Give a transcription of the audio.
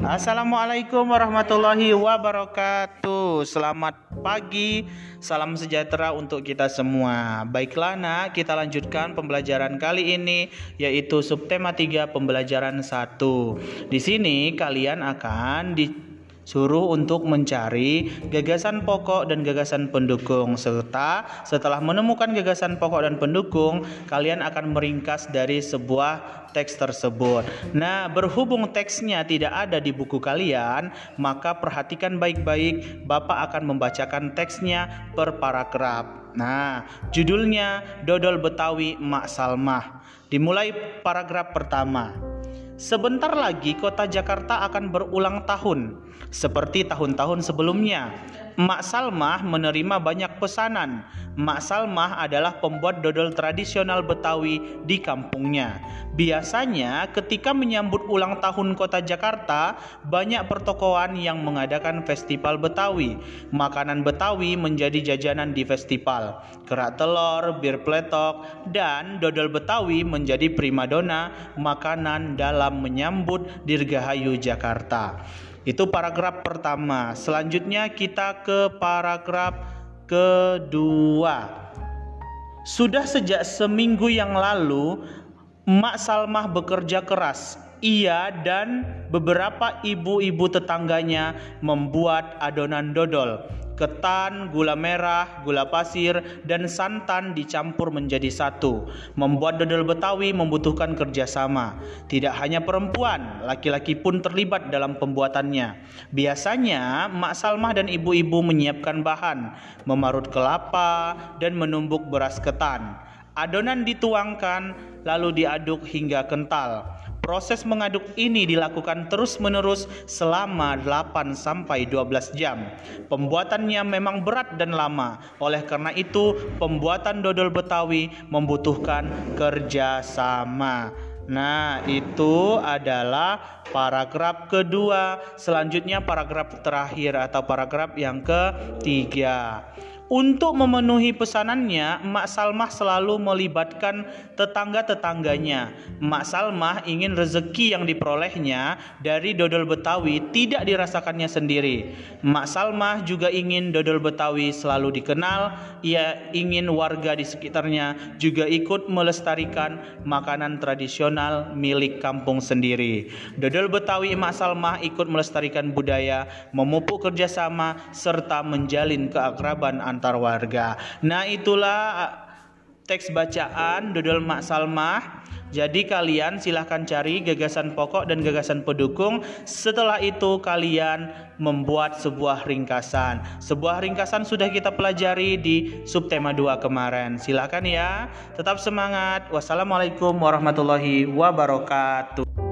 Assalamualaikum warahmatullahi wabarakatuh. Selamat pagi, salam sejahtera untuk kita semua. Baiklah, nak, kita lanjutkan pembelajaran kali ini yaitu subtema 3 pembelajaran 1. Di sini kalian akan di Suruh untuk mencari gagasan pokok dan gagasan pendukung serta setelah menemukan gagasan pokok dan pendukung, kalian akan meringkas dari sebuah teks tersebut. Nah, berhubung teksnya tidak ada di buku kalian, maka perhatikan baik-baik, Bapak akan membacakan teksnya per paragraf. Nah, judulnya Dodol Betawi Mak Salmah. Dimulai paragraf pertama. Sebentar lagi kota Jakarta akan berulang tahun, seperti tahun-tahun sebelumnya. Mak Salmah menerima banyak pesanan. Mak Salmah adalah pembuat dodol tradisional Betawi di kampungnya. Biasanya ketika menyambut ulang tahun kota Jakarta, banyak pertokoan yang mengadakan festival Betawi. Makanan Betawi menjadi jajanan di festival. Kerak telur, bir pletok, dan dodol Betawi menjadi primadona makanan dalam menyambut Dirgahayu Jakarta. Itu paragraf pertama. Selanjutnya kita ke paragraf kedua. Sudah sejak seminggu yang lalu, Mak Salmah bekerja keras. Ia dan beberapa ibu-ibu tetangganya membuat adonan dodol ketan, gula merah, gula pasir, dan santan dicampur menjadi satu. Membuat dodol Betawi membutuhkan kerjasama. Tidak hanya perempuan, laki-laki pun terlibat dalam pembuatannya. Biasanya, Mak Salmah dan ibu-ibu menyiapkan bahan, memarut kelapa, dan menumbuk beras ketan. Adonan dituangkan, lalu diaduk hingga kental. Proses mengaduk ini dilakukan terus-menerus selama 8 sampai 12 jam. Pembuatannya memang berat dan lama. Oleh karena itu, pembuatan dodol Betawi membutuhkan kerjasama. Nah, itu adalah paragraf kedua. Selanjutnya paragraf terakhir atau paragraf yang ketiga. Untuk memenuhi pesanannya, Mak Salmah selalu melibatkan tetangga-tetangganya. Mak Salmah ingin rezeki yang diperolehnya dari dodol Betawi tidak dirasakannya sendiri. Mak Salmah juga ingin dodol Betawi selalu dikenal. Ia ingin warga di sekitarnya juga ikut melestarikan makanan tradisional milik kampung sendiri. Dodol Betawi Mak Salmah ikut melestarikan budaya, memupuk kerjasama, serta menjalin keakraban antar antar warga. Nah, itulah uh, teks bacaan Dodol Mak Salmah. Jadi kalian silahkan cari gagasan pokok dan gagasan pendukung. Setelah itu kalian membuat sebuah ringkasan. Sebuah ringkasan sudah kita pelajari di subtema 2 kemarin. Silahkan ya. Tetap semangat. Wassalamualaikum warahmatullahi wabarakatuh.